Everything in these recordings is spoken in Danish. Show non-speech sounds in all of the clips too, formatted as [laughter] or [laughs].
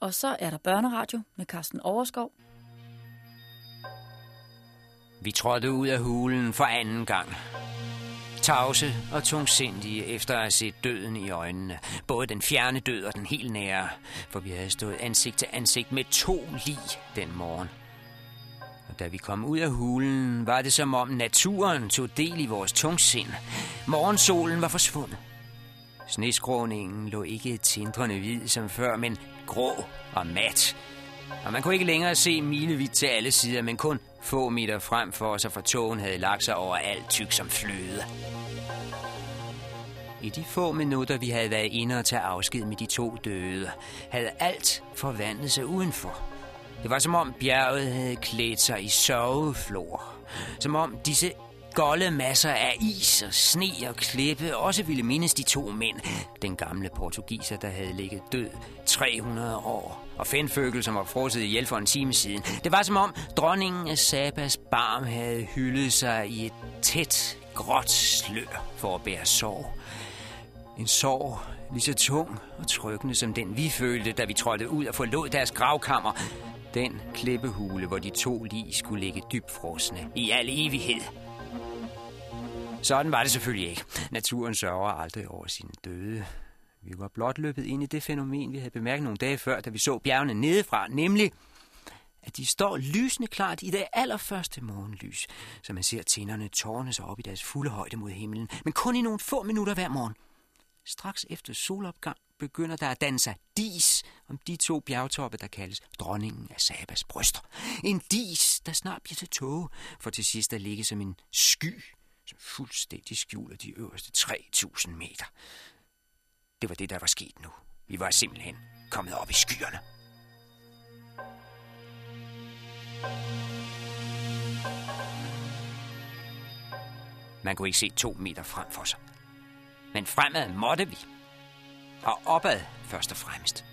Og så er der børneradio med Carsten Overskov. Vi trådte ud af hulen for anden gang. Tavse og tungsindige efter at have set døden i øjnene. Både den fjerne død og den helt nære. For vi havde stået ansigt til ansigt med to lig den morgen. Og da vi kom ud af hulen, var det som om naturen tog del i vores tungsind. Morgensolen var forsvundet. Sneskråningen lå ikke tindrende hvid som før, men grå og mat. Og man kunne ikke længere se milevidt til alle sider, men kun få meter frem for os, og for togen havde lagt sig over alt tyk som fløde. I de få minutter, vi havde været inde og tage afsked med de to døde, havde alt forvandlet sig udenfor. Det var som om bjerget havde klædt sig i soveflor. Som om disse golde masser af is og sne og klippe også ville mindes de to mænd. Den gamle portugiser, der havde ligget død 300 år, og Fenføgel, som var frosset ihjel for en time siden. Det var som om dronningen af Sabas barm havde hyldet sig i et tæt, gråt slør for at bære sorg. En sorg lige så tung og trykkende som den vi følte, da vi trådte ud og forlod deres gravkammer. Den klippehule, hvor de to lige skulle ligge dybfrosne i al evighed. Sådan var det selvfølgelig ikke. Naturen sørger aldrig over sine døde. Vi var blot løbet ind i det fænomen, vi havde bemærket nogle dage før, da vi så bjergene nedefra, nemlig at de står lysende klart i det allerførste morgenlys, så man ser tænderne tårne sig op i deres fulde højde mod himlen, men kun i nogle få minutter hver morgen. Straks efter solopgang begynder der at danne sig dis om de to bjergtoppe, der kaldes dronningen af Sabas bryster. En dis, der snart bliver til tåge, for til sidst at ligge som en sky, fuldstændig skjuler de øverste 3.000 meter. Det var det, der var sket nu. Vi var simpelthen kommet op i skyerne. Man kunne ikke se to meter frem for sig. Men fremad måtte vi. Og opad først og fremmest.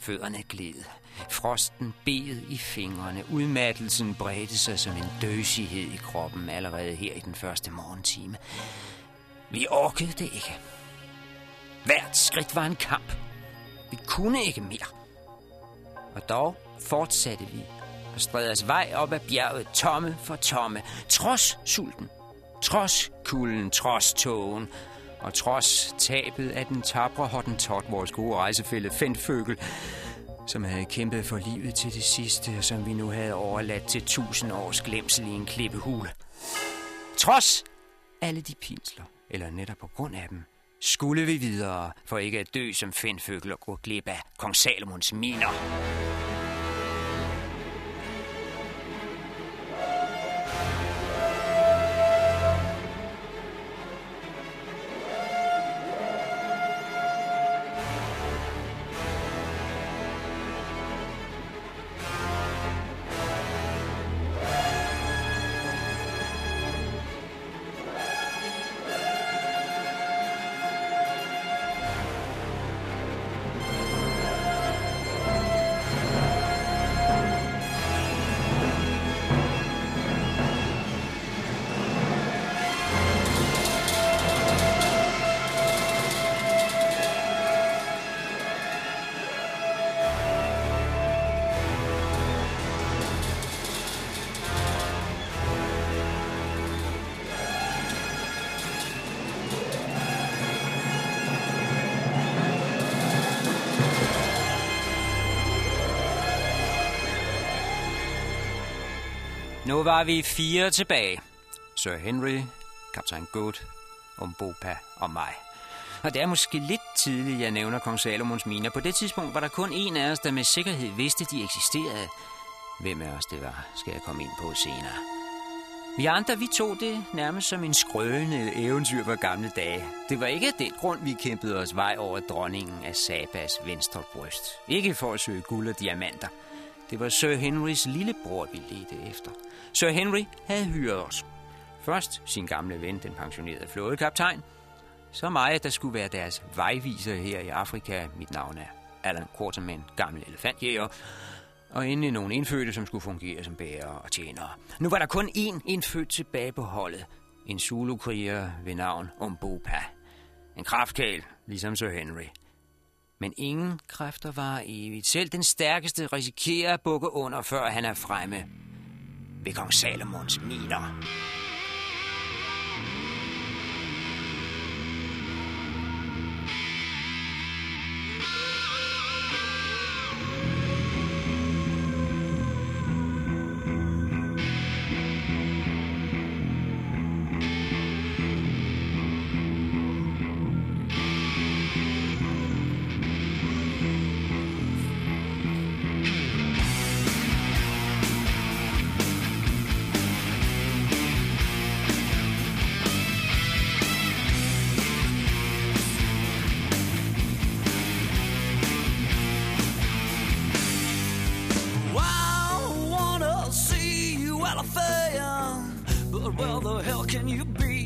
Fødderne gled. Frosten bed i fingrene. Udmattelsen bredte sig som en døsighed i kroppen allerede her i den første morgentime. Vi orkede det ikke. Hvert skridt var en kamp. Vi kunne ikke mere. Og dog fortsatte vi og strædte os vej op ad bjerget tomme for tomme, trods sulten, trods kulden, trods tågen, og trods tabet af den tabre hottentot, vores gode rejsefælde Fendføgel, som havde kæmpet for livet til det sidste, og som vi nu havde overladt til tusind års glemsel i en klippehule. Trods alle de pinsler, eller netop på grund af dem, skulle vi videre, for ikke at dø som Fendføgel og gå glip af kong Salomons miner. Nu var vi fire tilbage. Sir Henry, kaptajn Good, Umbopa og mig. Og det er måske lidt tidligt, jeg nævner kong Salomons miner. På det tidspunkt var der kun en af os, der med sikkerhed vidste, de eksisterede. Hvem af os det var, skal jeg komme ind på senere. Vi andre, vi tog det nærmest som en skrøne eventyr fra gamle dage. Det var ikke af den grund, vi kæmpede os vej over dronningen af Sabas venstre bryst. Ikke for at søge guld og diamanter. Det var Sir Henrys lillebror, vi ledte efter. Sir Henry havde hyret os. Først sin gamle ven, den pensionerede flådekaptajn. Så mig, der skulle være deres vejviser her i Afrika. Mit navn er Alan Quarterman, gammel elefantjæger. Og endelig nogle indfødte, som skulle fungere som bærere og tjenere. Nu var der kun én indfødt tilbage på holdet. En Zulu-kriger ved navn Umbopa. En kraftkæl, ligesom Sir Henry. Men ingen kræfter var evigt. Selv den stærkeste risikerer at bukke under, før han er fremme ved kong Salomons miner. well the hell can you be?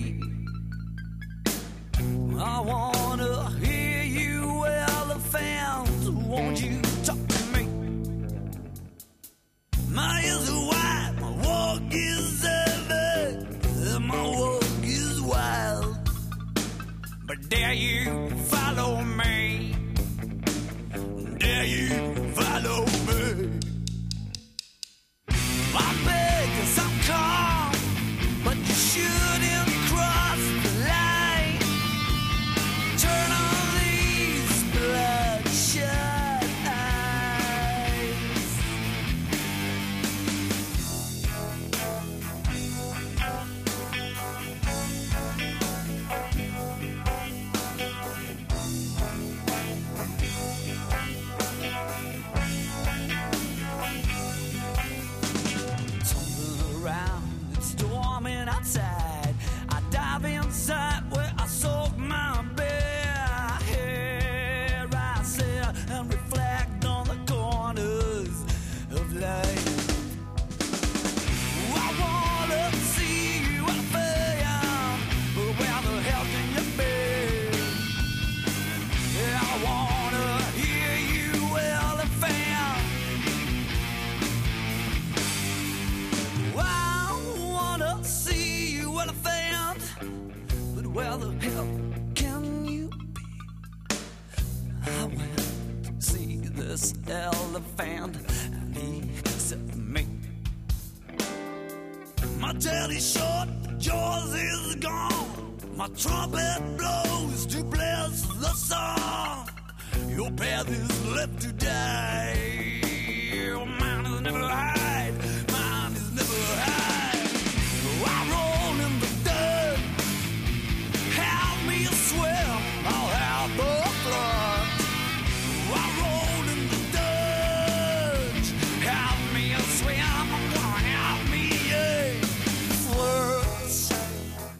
My daddy's short, yours is gone. My trumpet blows to bless the song. Your path is left to die. Your mind is never high.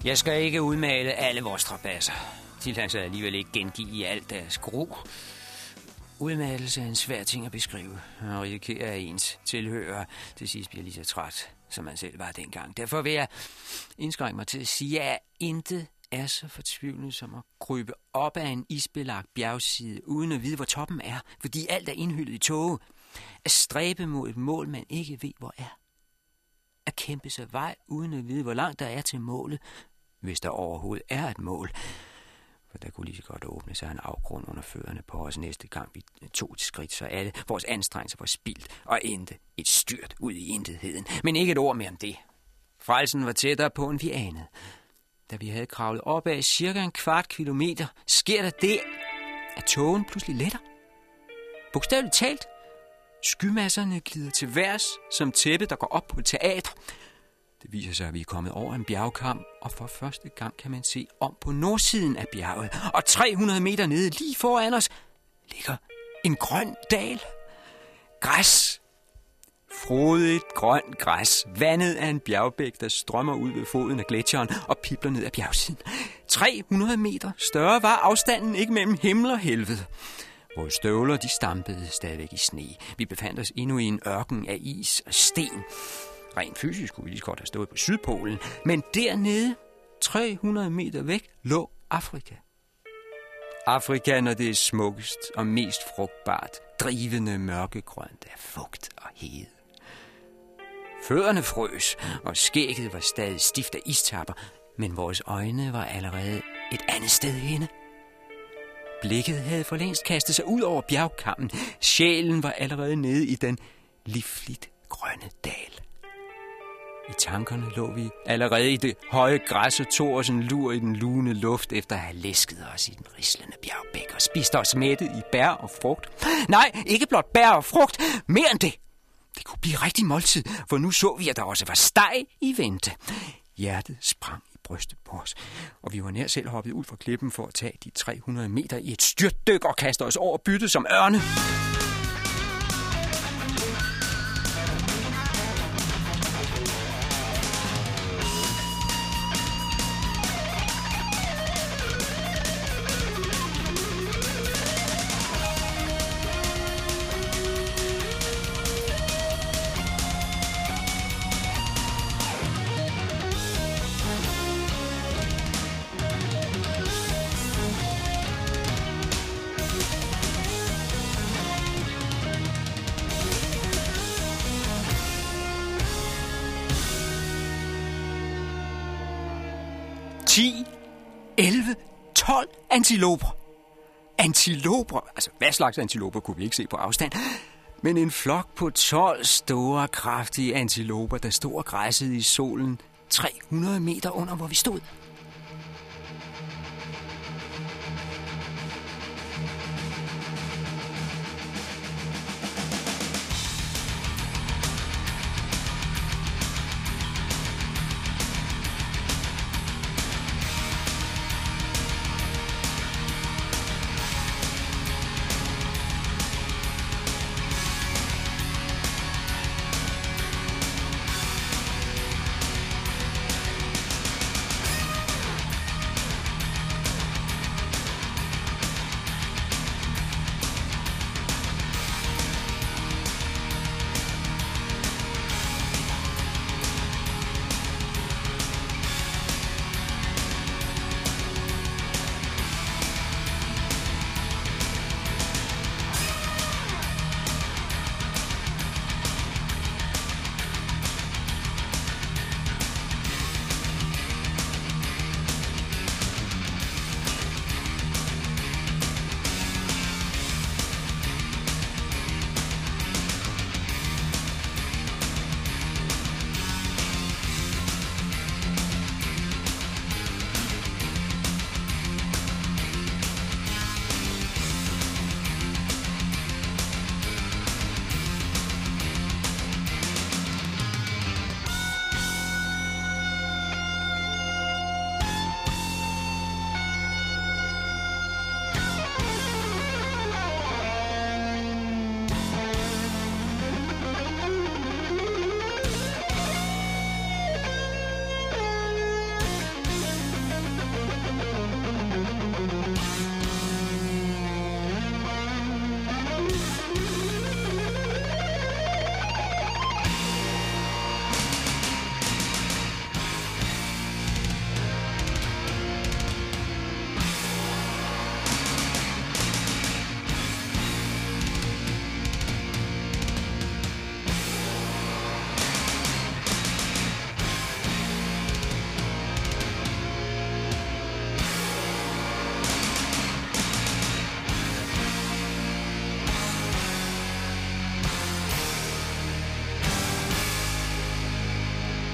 Jeg skal ikke udmale alle vores trapasser. De lader sig alligevel ikke gengive i alt deres gro. Udmattelse er en svær ting at beskrive, og risikerer at ens tilhører til sidst bliver lige så træt, som man selv var dengang. Derfor vil jeg indskrænke mig til at sige, at intet er så fortvivlende som at krybe op ad en isbelagt bjergside, uden at vide, hvor toppen er, fordi alt er indhyldet i tåge. At stræbe mod et mål, man ikke ved, hvor er. At kæmpe sig vej, uden at vide, hvor langt der er til målet, hvis der overhovedet er et mål. For der kunne lige så godt åbne sig en afgrund under fødderne på os næste gang, vi tog et skridt, så alle vores anstrengelser var spildt og endte et styrt ud i intetheden. Men ikke et ord mere om det. Frelsen var tættere på, end vi anede. Da vi havde kravlet op af cirka en kvart kilometer, sker der det, at togen pludselig letter. Bogstaveligt talt. Skymasserne glider til værs som tæppe, der går op på et teater. Det viser sig, at vi er kommet over en bjergkam, og for første gang kan man se om på nordsiden af bjerget. Og 300 meter nede lige foran os ligger en grøn dal. Græs. Frodigt grønt græs, vandet af en bjergbæk, der strømmer ud ved foden af gletsjeren og pipler ned af bjergsiden. 300 meter større var afstanden ikke mellem himmel og helvede. Vores støvler, de stampede stadigvæk i sne. Vi befandt os endnu i en ørken af is og sten. Rent fysisk kunne vi lige så godt have stået på Sydpolen, men dernede, 300 meter væk, lå Afrika. Afrika, når det er smukkest og mest frugtbart, drivende mørkegrønt af fugt og hede. Fødderne frøs, og skægget var stadig stift af istapper, men vores øjne var allerede et andet sted henne. blikket havde for længst kastet sig ud over bjergkammen. Sjælen var allerede nede i den livligt grønne dal. I tankerne lå vi allerede i det høje græs og tog os en lur i den lune luft efter at have læsket os i den rislende bjergbæk og spist os mættet i bær og frugt. Nej, ikke blot bær og frugt, mere end det. Det kunne blive rigtig måltid, for nu så vi, at der også var steg i vente. Hjertet sprang i brystet på os, og vi var nær selv hoppet ud fra klippen for at tage de 300 meter i et styrtdyk og kaste os over byttet som ørne. Antiloper. Antiloper? Altså, hvad slags antiloper kunne vi ikke se på afstand? Men en flok på 12 store, kraftige antiloper, der stod og græssede i solen 300 meter under, hvor vi stod.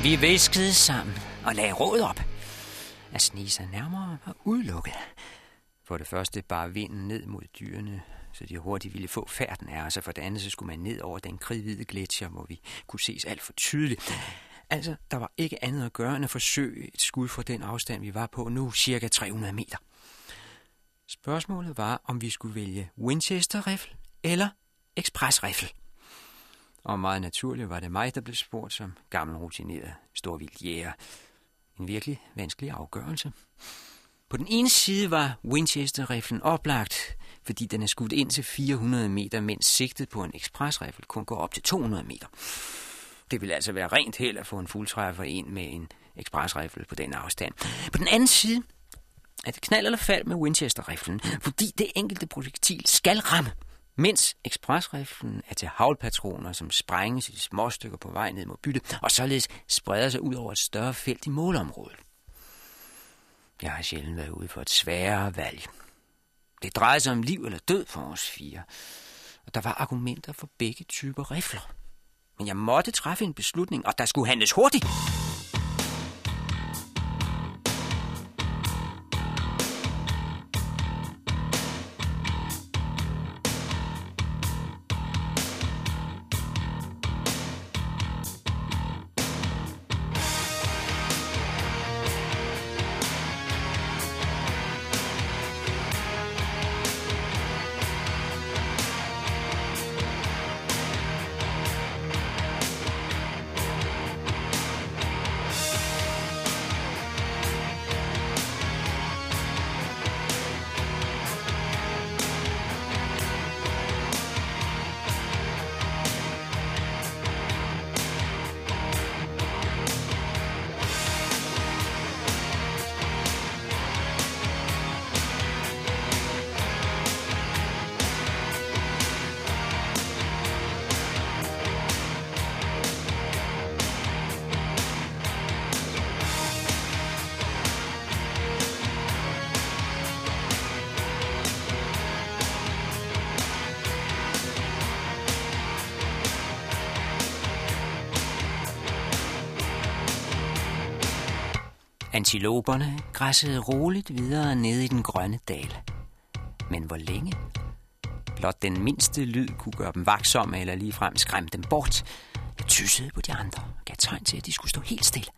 Vi viskede sammen og lagde råd op. At snige sig nærmere var udelukket. For det første bare vinden ned mod dyrene, så de hurtigt ville få færden af os, og for det andet så skulle man ned over den kridhvide gletsjer, hvor vi kunne ses alt for tydeligt. Altså, der var ikke andet at gøre end at forsøge et skud fra den afstand, vi var på nu, cirka 300 meter. Spørgsmålet var, om vi skulle vælge Winchester-rifle eller Express-rifle. Og meget naturligt var det mig, der blev spurgt som gammel rutineret storvildt jæger. En virkelig vanskelig afgørelse. På den ene side var Winchester-riflen oplagt, fordi den er skudt ind til 400 meter, mens sigtet på en ekspresrifle kun går op til 200 meter. Det ville altså være rent held at få en fuldtræffer ind med en ekspresrifle på den afstand. På den anden side er det knald eller fald med Winchester-riflen, fordi det enkelte projektil skal ramme mens ekspresriflen er til havlpatroner, som sprænges i små stykker på vej ned mod byttet, og således spreder sig ud over et større felt i målområdet. Jeg har sjældent været ude for et sværere valg. Det drejede sig om liv eller død for os fire. Og der var argumenter for begge typer rifler. Men jeg måtte træffe en beslutning, og der skulle handles hurtigt. Antiloperne græssede roligt videre ned i den grønne dal. Men hvor længe? Blot den mindste lyd kunne gøre dem vaksomme eller ligefrem skræmme dem bort. Jeg tyssede på de andre og gav tegn til, at de skulle stå helt stille.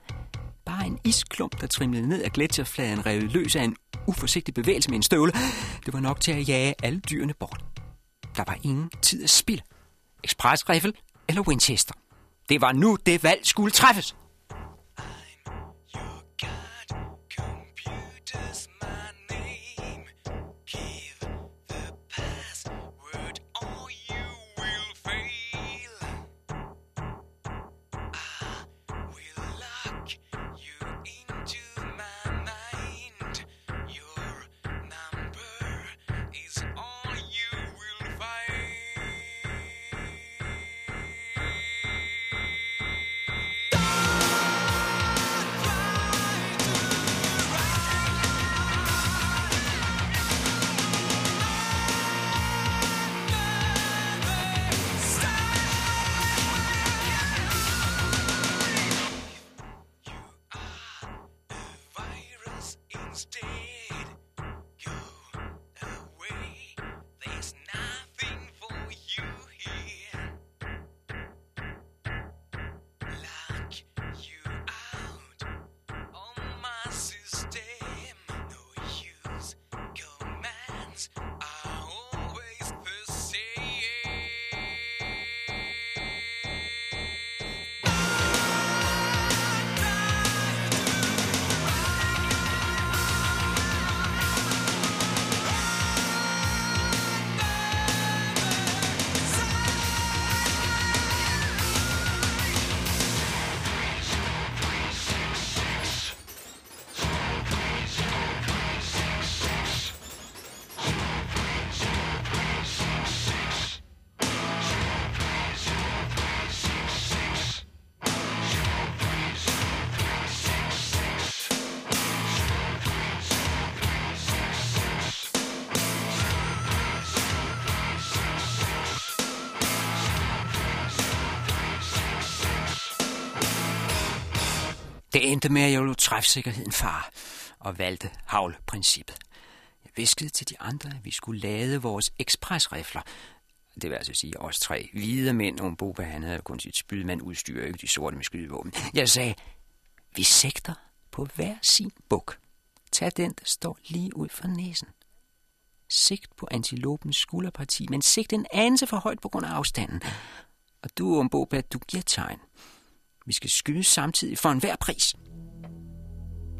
Bare en isklump, der trimlede ned af gletsjerfladen, revet løs af en uforsigtig bevægelse med en støvle. Det var nok til at jage alle dyrene bort. Der var ingen tid at spille. Express eller Winchester. Det var nu, det valg skulle træffes. just Det endte med, at jeg lod træfsikkerheden far og valgte havlprincippet. Jeg viskede til de andre, at vi skulle lade vores ekspresrifler. Det vil altså sige os tre hvide mænd, og Boba han havde kun sit spydmand udstyr, ikke de sorte med skydevåben. Jeg sagde, vi sigter på hver sin buk. Tag den, der står lige ud for næsen. Sigt på antilopens skulderparti, men sigt en anelse for højt på grund af afstanden. Og du, Boba, du giver tegn. Vi skal skyde samtidig for enhver pris.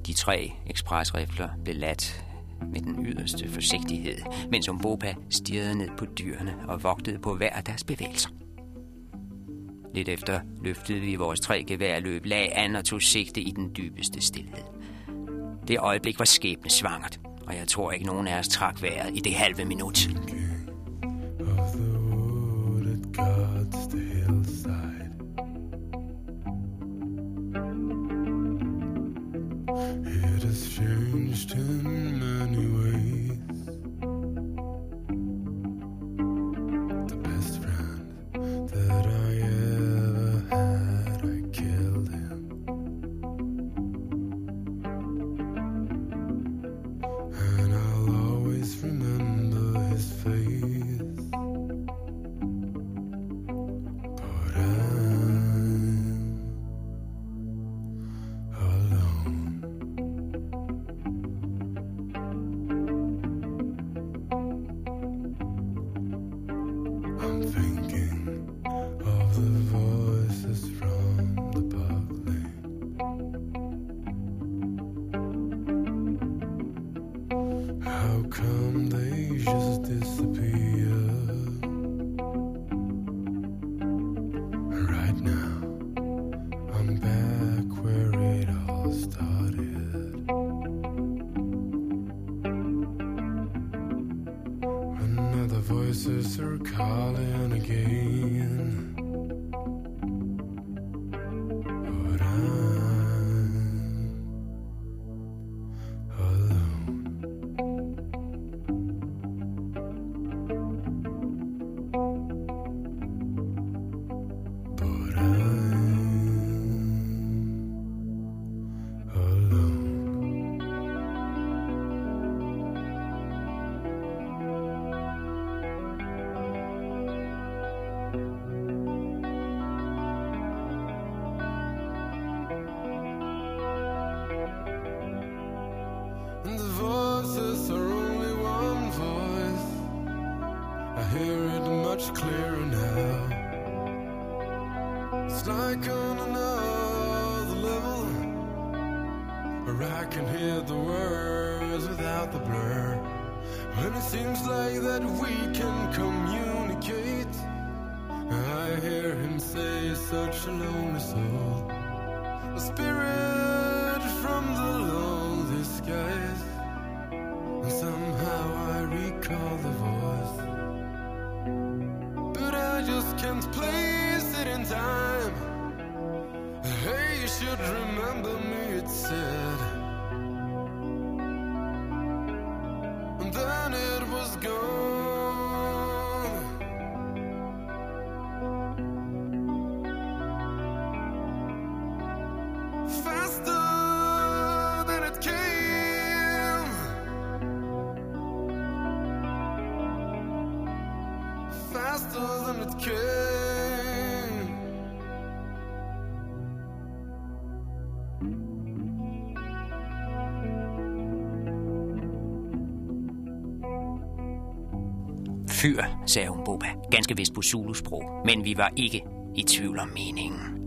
De tre ekspresrifler blev ladt med den yderste forsigtighed, mens Umbopa stirrede ned på dyrene og vogtede på hver af deres bevægelser. Lidt efter løftede vi vores tre geværløb, lag an og tog sigte i den dybeste stillhed. Det øjeblik var skæbne svangert, og jeg tror ikke nogen af os trak vejret i det halve minut. changed him anyway. voices are calling again. Fyr, sagde hun Boba, ganske vist på Zulu-sprog, men vi var ikke i tvivl om meningen.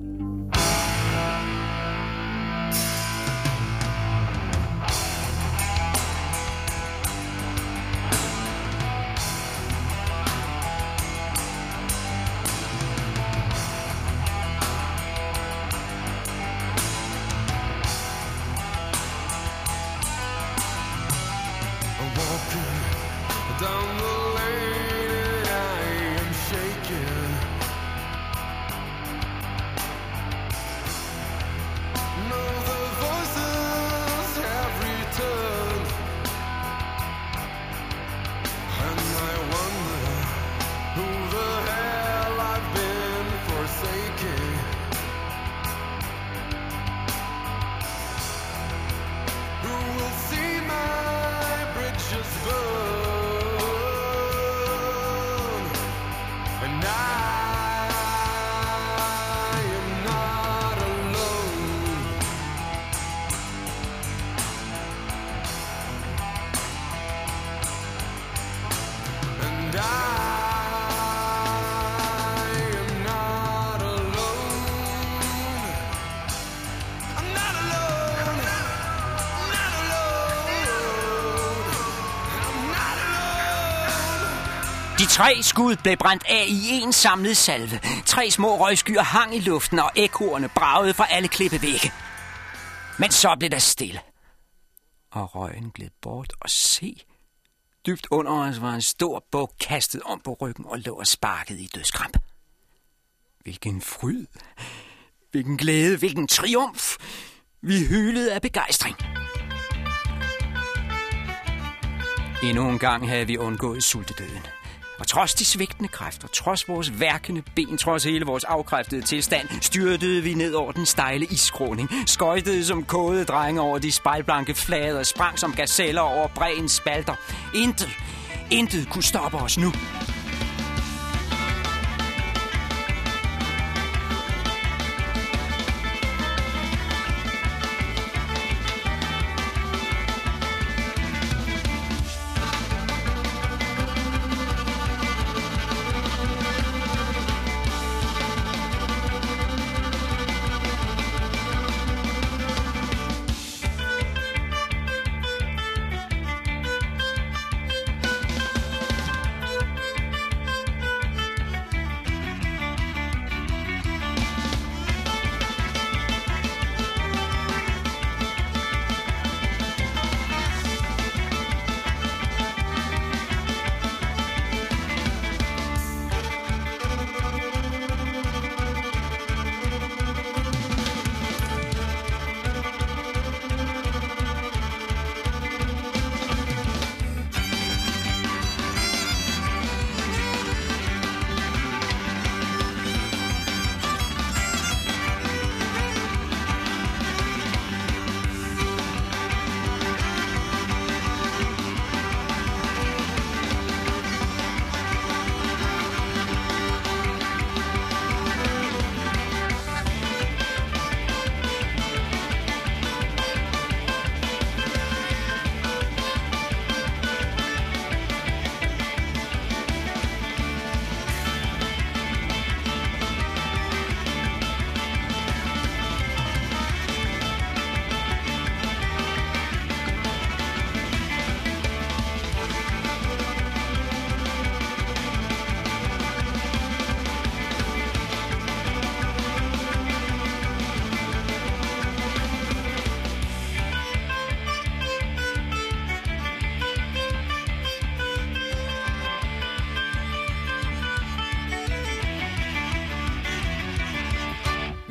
Tre skud blev brændt af i en samlet salve. Tre små røgskyer hang i luften, og ekorne bragede fra alle klippevægge. Men så blev der stille. Og røgen gled bort og se. Dybt under os var en stor bog kastet om på ryggen og lå og sparket i dødskramp. Hvilken fryd, hvilken glæde, hvilken triumf. Vi hylede af begejstring. Endnu en gang havde vi undgået sultedøden. Og trods de svigtende kræfter, trods vores værkende ben, trods hele vores afkræftede tilstand, styrtede vi ned over den stejle iskroning, skøjtede som kåde drenge over de spejlblanke flader, sprang som gazeller over breens spalter. Intet, intet kunne stoppe os nu.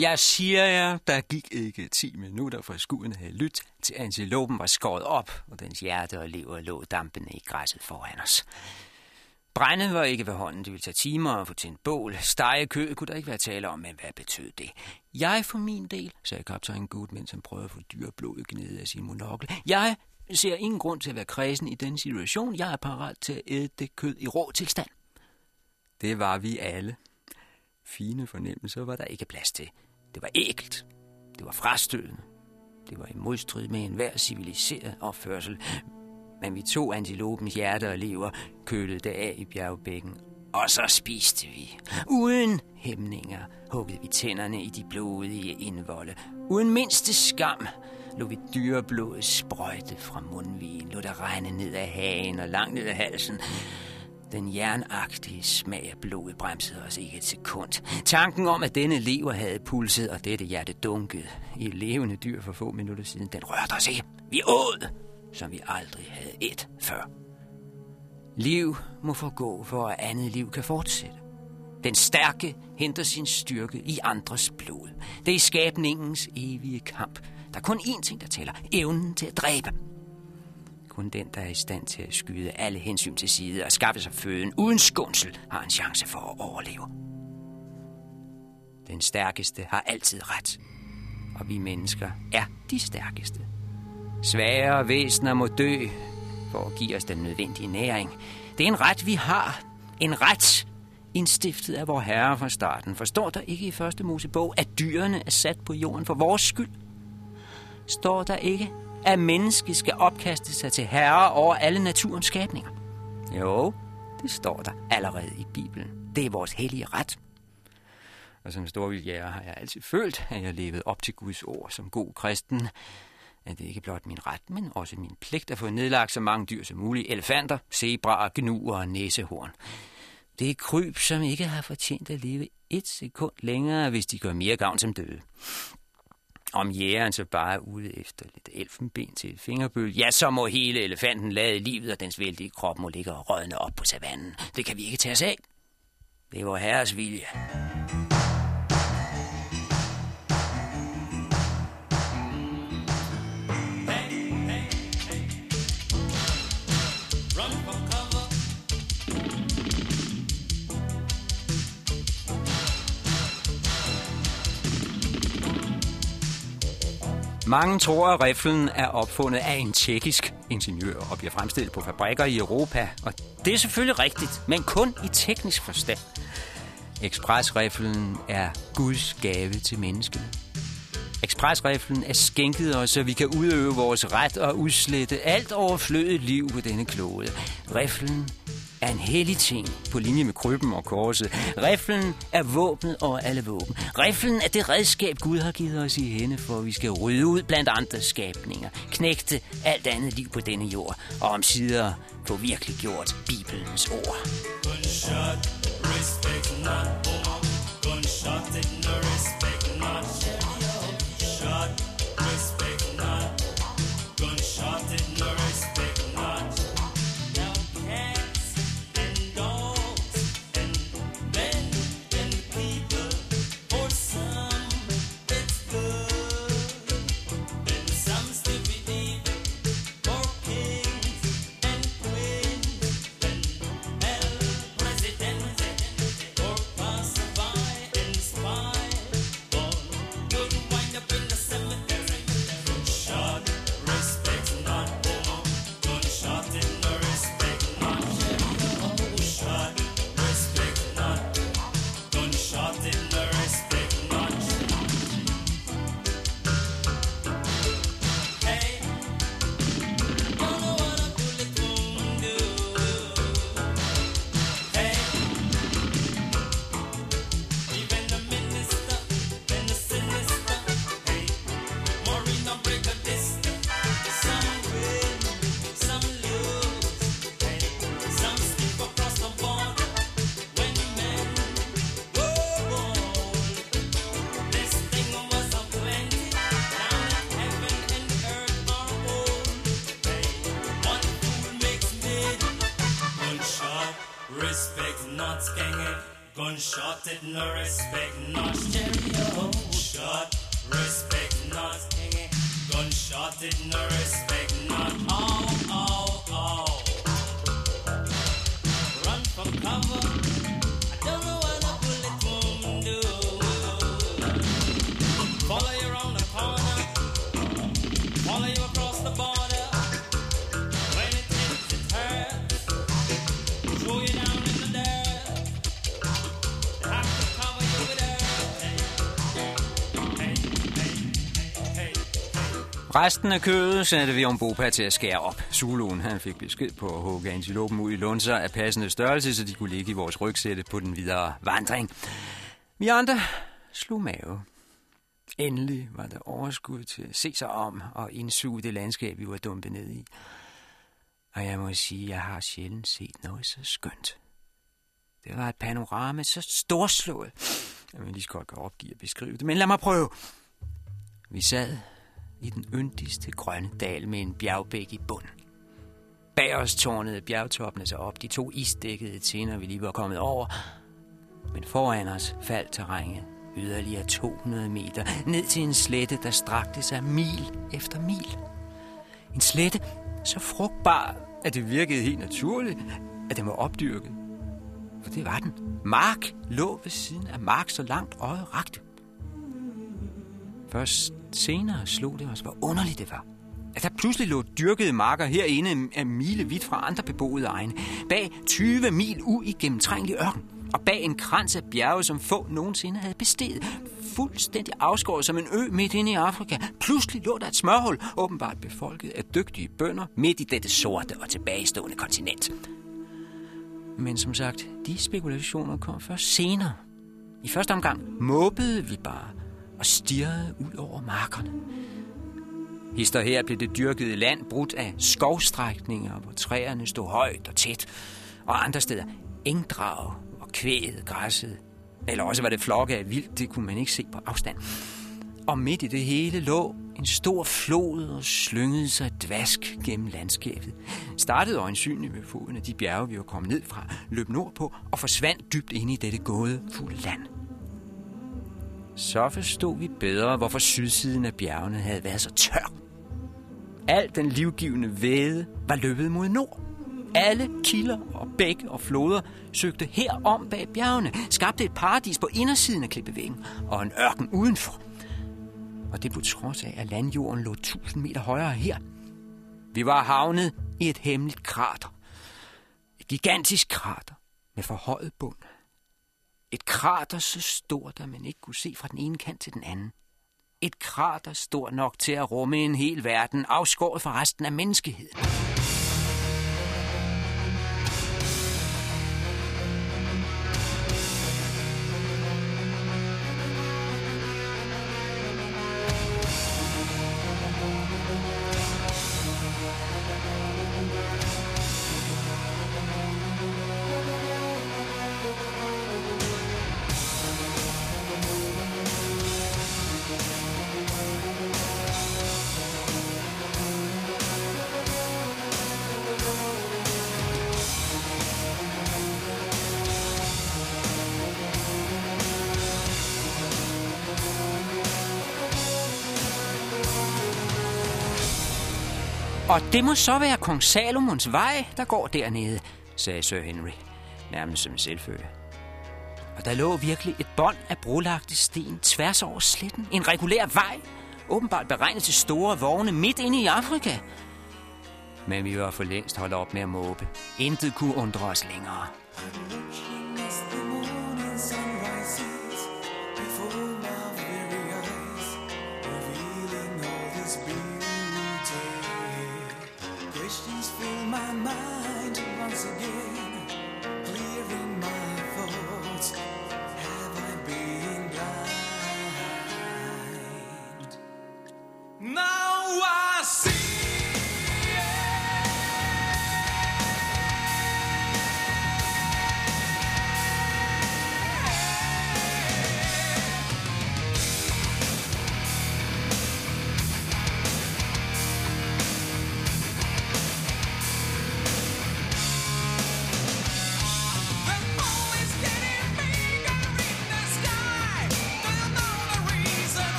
Jeg siger jer, der gik ikke 10 minutter, fra skuden havde lyttet, til antilopen var skåret op, og dens hjerte og lever lå dampende i græsset foran os. Brændet var ikke ved hånden, det ville tage timer at få til en bål. Stege kø kunne der ikke være tale om, men hvad betød det? Jeg for min del, sagde kaptajn Good, mens han prøvede at få dyreblodet gnede af sin monokkel. Jeg ser ingen grund til at være kredsen i den situation. Jeg er parat til at æde det kød i rå tilstand. Det var vi alle. Fine fornemmelser var der ikke plads til. Det var ægelt. Det var frastødende. Det var i modstrid med enhver civiliseret opførsel. Men vi tog antilopens hjerte og lever, kølede det af i bjergbækken, og så spiste vi. Uden hæmninger huggede vi tænderne i de blodige indvolde. Uden mindste skam lå vi dyreblodet sprøjte fra mundvigen, lå der regne ned af hagen og langt ned af halsen. Den jernagtige smag af blodet bremsede os ikke et sekund. Tanken om, at denne lever havde pulset, og dette hjerte dunket i et levende dyr for få minutter siden, den rørte os ikke. Vi åd, som vi aldrig havde et før. Liv må forgå, for at andet liv kan fortsætte. Den stærke henter sin styrke i andres blod. Det er skabningens evige kamp. Der er kun én ting, der tæller. Evnen til at dræbe. Kun den, der er i stand til at skyde alle hensyn til side og skaffe sig føden uden skånsel, har en chance for at overleve. Den stærkeste har altid ret. Og vi mennesker er de stærkeste. Svagere væsener må dø for at give os den nødvendige næring. Det er en ret, vi har. En ret, indstiftet af vor herre fra starten. Forstår der ikke i første Mosebog, at dyrene er sat på jorden for vores skyld? Står der ikke, at mennesket skal opkaste sig til herre over alle naturens skabninger? Jo, det står der allerede i Bibelen. Det er vores hellige ret. Og som storvildjæger har jeg altid følt, at jeg levede op til Guds ord som god kristen. At det ikke blot min ret, men også min pligt at få nedlagt så mange dyr som muligt. Elefanter, zebraer, gnuer og næsehorn. Det er kryb, som ikke har fortjent at leve et sekund længere, hvis de gør mere gavn som døde. Om jægeren så bare er ude efter lidt elfenben til et fingerbøl, ja, så må hele elefanten lade livet, og dens vældige krop må ligge og rødne op på savannen. Det kan vi ikke tage os af. Det er vor herres vilje. Mange tror, at riflen er opfundet af en tjekkisk ingeniør og bliver fremstillet på fabrikker i Europa. Og det er selvfølgelig rigtigt, men kun i teknisk forstand. Ekspresriflen er Guds gave til mennesket. Ekspresriflen er skænket os, så vi kan udøve vores ret og udslette alt overflødet liv på denne klode. Riflen er en hellig ting på linje med krybben og korset. Riflen er våbnet over alle våben. Riflen er det redskab, Gud har givet os i hende, for vi skal rydde ud blandt andre skabninger, knægte alt andet liv på denne jord, og om sider få virkelig gjort Bibelens ord. Shot, respect not, no respect not stereo. Oh, Gunshot, respect not. Gunshot did no respect Resten af kødet satte vi om Bopa til at skære op. Zuluen han fik besked på at hugge antilopen ud i lunser af passende størrelse, så de kunne ligge i vores rygsætte på den videre vandring. Vi andre slog mave. Endelig var der overskud til at se sig om og indsuge det landskab, vi var dumpet ned i. Og jeg må sige, at jeg har sjældent set noget så skønt. Det var et panorama så storslået. Jeg man lige så godt kan opgive at beskrive det, men lad mig prøve. Vi sad i den yndigste grønne dal med en bjergbæk i bunden. Bag os tårnede bjergtoppene sig op, de to isdækkede tinder, vi lige var kommet over. Men foran os faldt terrænet yderligere 200 meter ned til en slette, der strakte sig mil efter mil. En slette så frugtbar, at det virkede helt naturligt, at den var opdyrket. For det var den. Mark lå ved siden af mark, så langt øjet rakte. Først senere slog det os, hvor underligt det var. At der pludselig lå dyrkede marker herinde af mile vidt fra andre beboede egne. Bag 20 mil uigennemtrængelig ørken. Og bag en krans af bjerge, som få nogensinde havde besteget. Fuldstændig afskåret som en ø midt inde i Afrika. Pludselig lå der et smørhul, åbenbart befolket af dygtige bønder, midt i dette sorte og tilbagestående kontinent. Men som sagt, de spekulationer kom først senere. I første omgang måbede vi bare og stirrede ud over markerne. Hister her blev det dyrkede land brudt af skovstrækninger, hvor træerne stod højt og tæt, og andre steder engdrag og kvæget græsset. Eller også var det flokke af vildt, det kunne man ikke se på afstand. Og midt i det hele lå en stor flod og slyngede sig dvask gennem landskabet. Startede øjensynligt ved foden af de bjerge, vi var kommet ned fra, løb nordpå og forsvandt dybt ind i dette gåde fulde land. Så forstod vi bedre, hvorfor sydsiden af bjergene havde været så tør. Al den livgivende væde var løbet mod nord. Alle kilder og bække og floder søgte herom bag bjergene, skabte et paradis på indersiden af klippevæggen og en ørken udenfor. Og det på trods af, at landjorden lå 1000 meter højere her. Vi var havnet i et hemmeligt krater. Et gigantisk krater med forhøjet bund. Et krater så stort, at man ikke kunne se fra den ene kant til den anden. Et krater stort nok til at rumme en hel verden, afskåret fra resten af menneskeheden. Og det må så være kong Salomons vej, der går dernede, sagde Sir Henry, nærmest som en selvfølge. Og der lå virkelig et bånd af brolagte sten tværs over sletten. En regulær vej, åbenbart beregnet til store vogne midt inde i Afrika. Men vi var for længst holdt op med at måbe. Intet kunne undre os længere.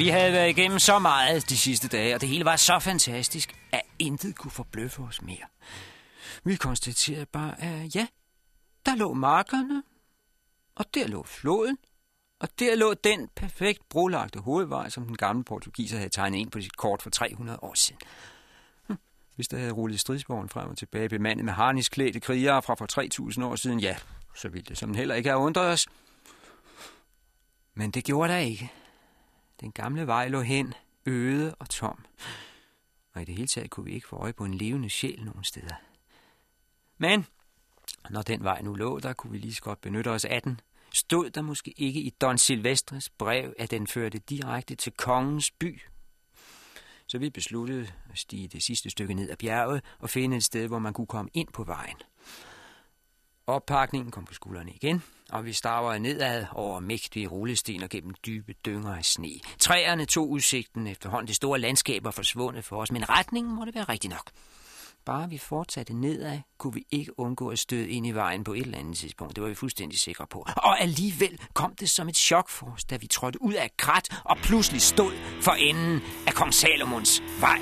Vi havde været igennem så meget de sidste dage, og det hele var så fantastisk, at intet kunne forbløffe os mere. Vi konstaterede bare, at ja, der lå markerne, og der lå floden, og der lå den perfekt brolagte hovedvej, som den gamle portugiser havde tegnet ind på sit kort for 300 år siden. Hm, hvis der havde rullet stridsvognen frem og tilbage bemandet med harnisklædte krigere fra for 3.000 år siden, ja, så ville det som heller ikke have undret os. Men det gjorde der ikke. Den gamle vej lå hen, øde og tom. Og i det hele taget kunne vi ikke få øje på en levende sjæl nogen steder. Men når den vej nu lå, der kunne vi lige så godt benytte os af den. Stod der måske ikke i Don Silvestres brev, at den førte direkte til kongens by? Så vi besluttede at stige det sidste stykke ned ad bjerget og finde et sted, hvor man kunne komme ind på vejen. Oppakningen kom på skuldrene igen, og vi starvede nedad over mægtige rullesten og gennem dybe dynger af sne. Træerne tog udsigten efterhånden. Det store landskab var forsvundet for os, men retningen måtte være rigtig nok. Bare vi fortsatte nedad, kunne vi ikke undgå at støde ind i vejen på et eller andet tidspunkt. Det var vi fuldstændig sikre på. Og alligevel kom det som et chok for os, da vi trådte ud af krat og pludselig stod for enden af kong Salomons vej.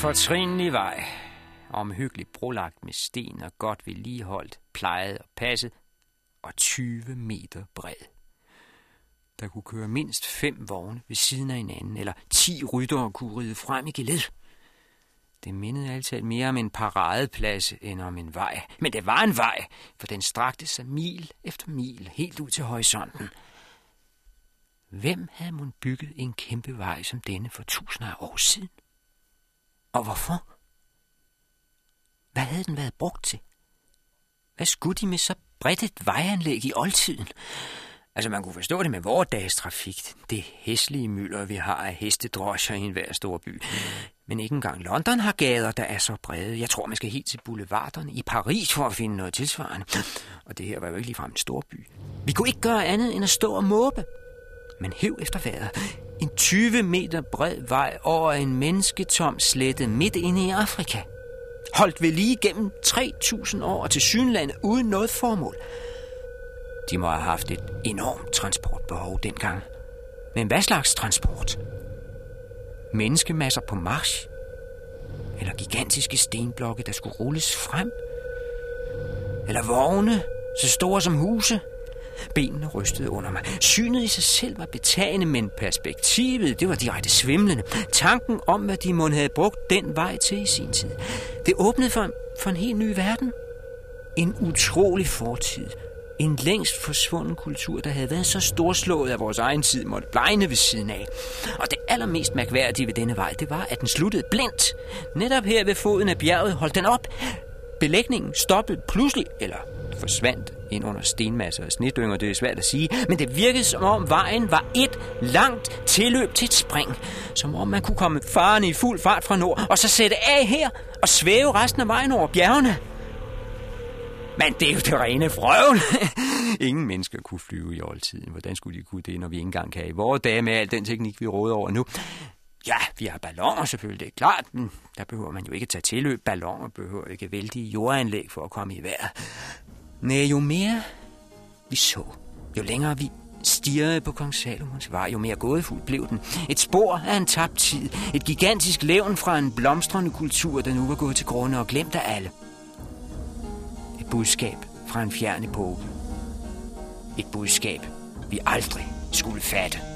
Fortrinlig vej, omhyggeligt brolagt med sten og godt vedligeholdt, plejet og passet, og 20 meter bred. Der kunne køre mindst fem vogne ved siden af hinanden, eller 10 ryttere kunne ride frem i geled. Det mindede altid mere om en paradeplads end om en vej. Men det var en vej, for den strakte sig mil efter mil helt ud til horisonten. Hvem havde man bygget en kæmpe vej som denne for tusinder af år siden? Og hvorfor? Hvad havde den været brugt til? Hvad skulle de med så bredt et vejanlæg i oldtiden? Altså, man kunne forstå det med vores dages trafik. Det hæslige mylder, vi har af hestedrosjer i enhver stor by. Men ikke engang London har gader, der er så brede. Jeg tror, man skal helt til boulevarderne i Paris for at finde noget tilsvarende. Og det her var jo ikke ligefrem en stor by. Vi kunne ikke gøre andet end at stå og måbe. Men hæv efter vejret. En 20 meter bred vej over en mennesketom slette midt inde i Afrika. Holdt ved lige gennem 3.000 år til synlandet uden noget formål. De må have haft et enormt transportbehov dengang. Men hvad slags transport? Menneskemasser på march? Eller gigantiske stenblokke, der skulle rulles frem? Eller vogne, så store som huse? Benene rystede under mig. Synet i sig selv var betagende, men perspektivet, det var direkte svimlende. Tanken om, hvad de måtte have brugt den vej til i sin tid. Det åbnede for, for en helt ny verden. En utrolig fortid. En længst forsvunden kultur, der havde været så storslået at vores egen tid, måtte blegne ved siden af. Og det allermest mærkværdige ved denne vej, det var, at den sluttede blindt. Netop her ved foden af bjerget holdt den op. Belægningen stoppede pludselig, eller forsvandt ind under stenmasser og snedynger, det er svært at sige, men det virkede som om vejen var et langt tilløb til et spring. Som om man kunne komme farne i fuld fart fra nord, og så sætte af her og svæve resten af vejen over bjergene. Men det er jo det rene frøvl. [laughs] Ingen mennesker kunne flyve i oldtiden. Hvordan skulle de kunne det, når vi ikke engang kan i vores dage med al den teknik, vi råder over nu? Ja, vi har balloner selvfølgelig, det er klart. Men der behøver man jo ikke tage tilløb. Balloner behøver ikke vældige jordanlæg for at komme i vejret. Nej, jo mere vi så, jo længere vi stirrede på kong Salomons vej, jo mere gådefuld blev den. Et spor af en tabt tid. Et gigantisk levn fra en blomstrende kultur, der nu var gået til grunde og glemt af alle. Et budskab fra en fjern epoke. Et budskab, vi aldrig skulle fatte.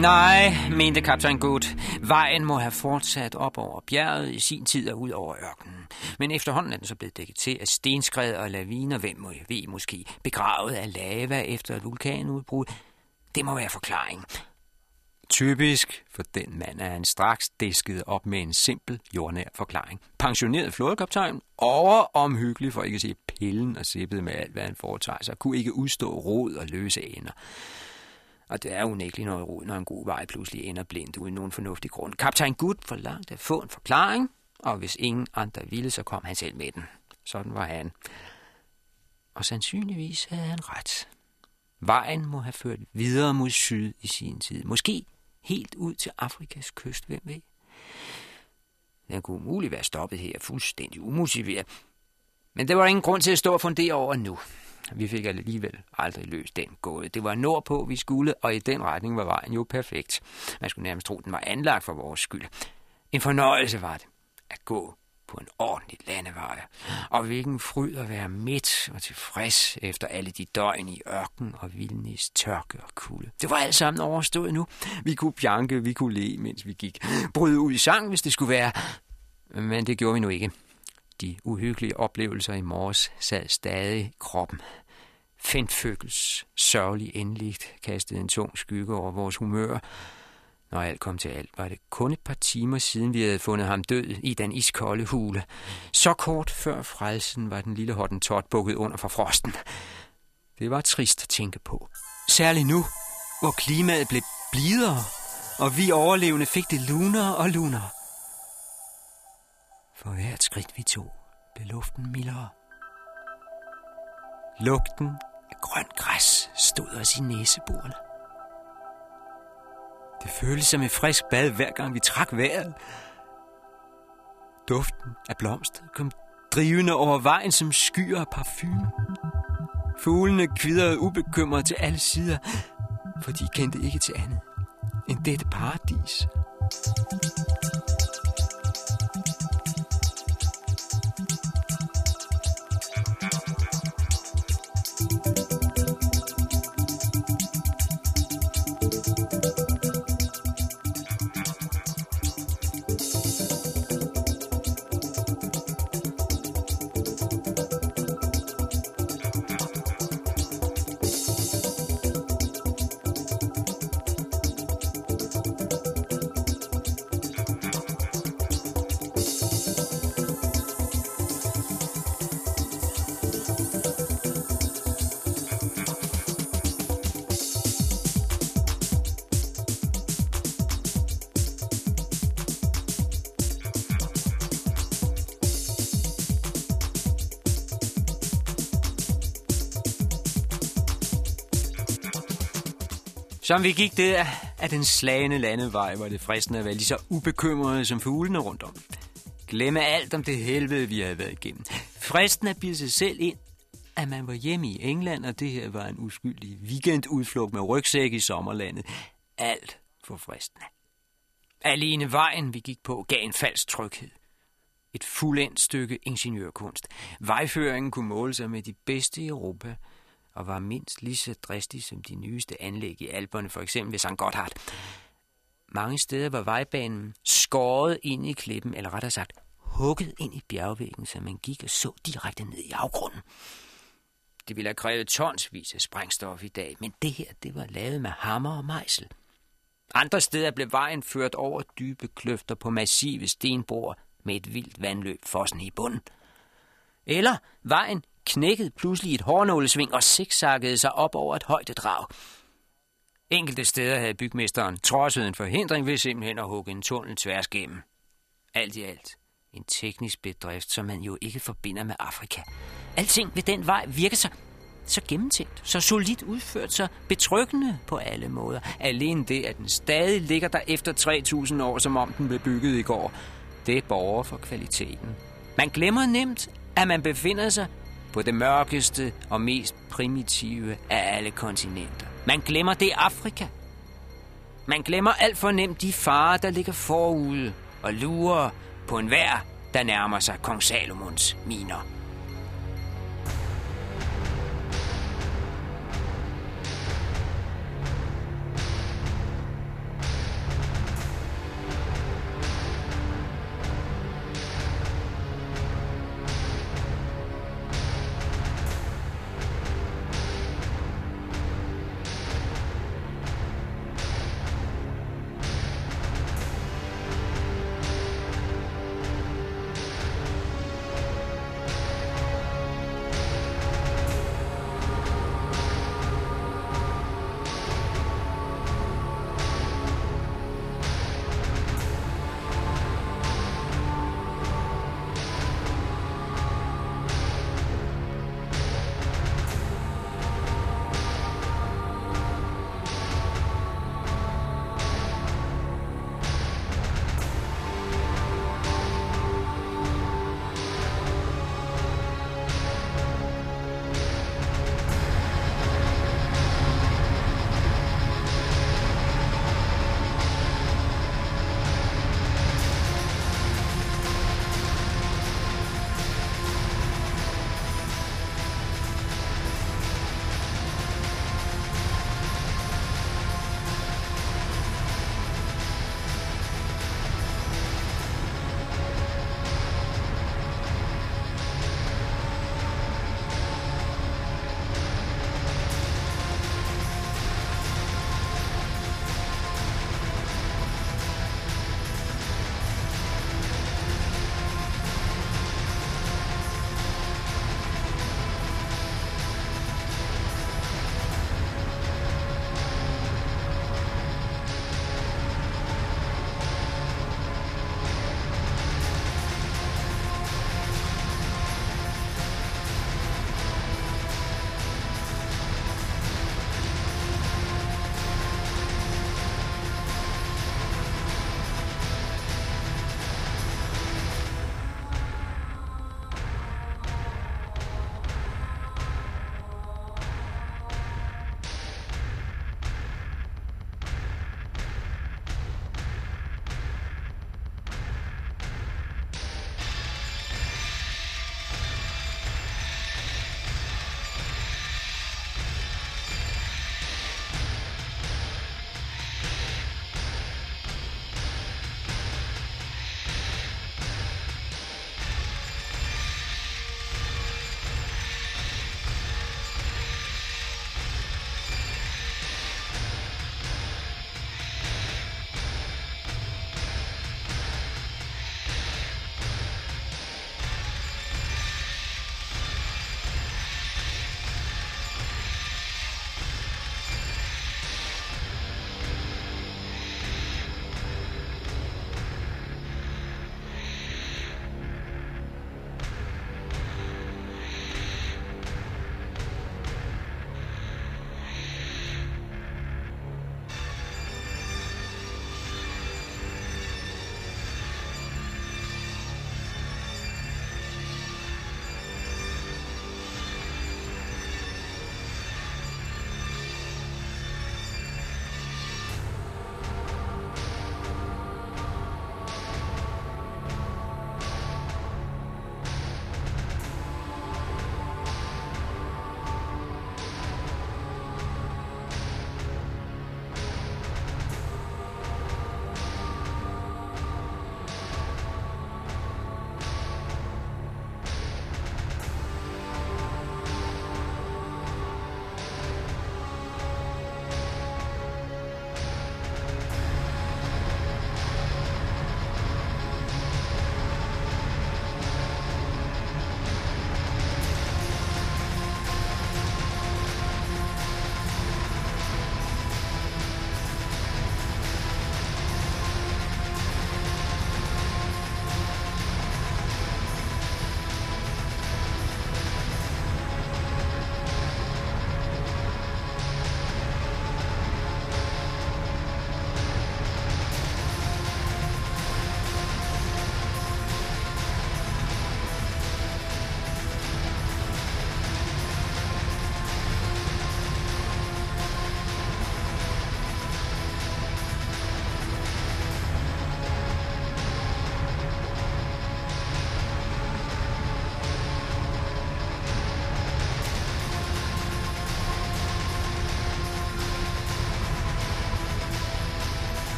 Nej, mente kaptajn Good. Vejen må have fortsat op over bjerget i sin tid og ud over ørkenen. Men efterhånden er den så blevet dækket til af stenskred og laviner, hvem må ved måske, begravet af lava efter et vulkanudbrud. Det må være forklaring. Typisk for den mand er han straks disket op med en simpel jordnær forklaring. Pensioneret flådekaptajn, overomhyggelig for ikke at sige pillen og sippet med alt, hvad han foretager sig, kunne ikke udstå rod og løse ender. Og det er unægteligt noget rod, når en god vej pludselig ender blindt uden nogen fornuftig grund. Kaptajn Gud forlangte at få en forklaring, og hvis ingen andre ville, så kom han selv med den. Sådan var han. Og sandsynligvis havde han ret. Vejen må have ført videre mod syd i sin tid. Måske helt ud til Afrikas kyst, hvem ved? Den kunne umuligt være stoppet her fuldstændig umotiveret. Men det var ingen grund til at stå og fundere over nu. Vi fik alligevel aldrig løst den gåde. Det var nordpå, vi skulle, og i den retning var vejen jo perfekt. Man skulle nærmest tro, den var anlagt for vores skyld. En fornøjelse var det at gå på en ordentlig landevej. Og hvilken fryd at være midt og tilfreds efter alle de døgn i ørken og vildnis, tørke og kulde. Det var alt sammen overstået nu. Vi kunne bjanke, vi kunne le, mens vi gik. Bryde ud i sang, hvis det skulle være. Men det gjorde vi nu ikke. De uhyggelige oplevelser i morges sad stadig i kroppen. Fintføkkels sørgelig endeligt kastede en tung skygge over vores humør. Når alt kom til alt, var det kun et par timer siden, vi havde fundet ham død i den iskolde hule. Så kort før frelsen var den lille hottentot bukket under for frosten. Det var trist at tænke på. Særligt nu, hvor klimaet blev blidere, og vi overlevende fik det lunere og lunere. For hvert skridt vi tog, blev luften mildere. Lugten af grønt græs stod os i næseborene. Det føltes som et frisk bad, hver gang vi trak vejret. Duften af blomster kom drivende over vejen som skyer af parfume. Fuglene kvidrede ubekymret til alle sider, for de kendte ikke til andet end dette paradis. Som vi gik der af den slagende landevej, var det fristende at være lige så ubekymrede som fuglene rundt om. Glemme alt om det helvede, vi havde været igennem. Fristende at bilde sig selv ind, at man var hjemme i England, og det her var en uskyldig weekendudflugt med rygsæk i sommerlandet. Alt for fristende. Alene vejen, vi gik på, gav en falsk tryghed. Et fuldendt stykke ingeniørkunst. Vejføringen kunne måle sig med de bedste i Europa – og var mindst lige så dristig som de nyeste anlæg i Alperne, for eksempel ved St. Gotthard. Mange steder var vejbanen skåret ind i klippen, eller rettere sagt, hugget ind i bjergvæggen, så man gik og så direkte ned i afgrunden. Det ville have krævet tonsvis af sprængstof i dag, men det her, det var lavet med hammer og mejsel. Andre steder blev vejen ført over dybe kløfter på massive stenbroer med et vildt vandløb fossen i bunden. Eller vejen knækkede pludselig et hårnålesving og zigzaggede sig op over et højdedrag. Enkelte steder havde bygmesteren trodset en forhindring ved simpelthen at hugge en tunnel tværs gennem. Alt i alt en teknisk bedrift, som man jo ikke forbinder med Afrika. Alting ved den vej virker sig så gennemtænkt, så solidt udført, så betryggende på alle måder. Alene det, at den stadig ligger der efter 3000 år, som om den blev bygget i går, det borger for kvaliteten. Man glemmer nemt, at man befinder sig på det mørkeste og mest primitive af alle kontinenter. Man glemmer det Afrika. Man glemmer alt for nemt de farer, der ligger forude og lurer på en vær, der nærmer sig kong Salomons miner.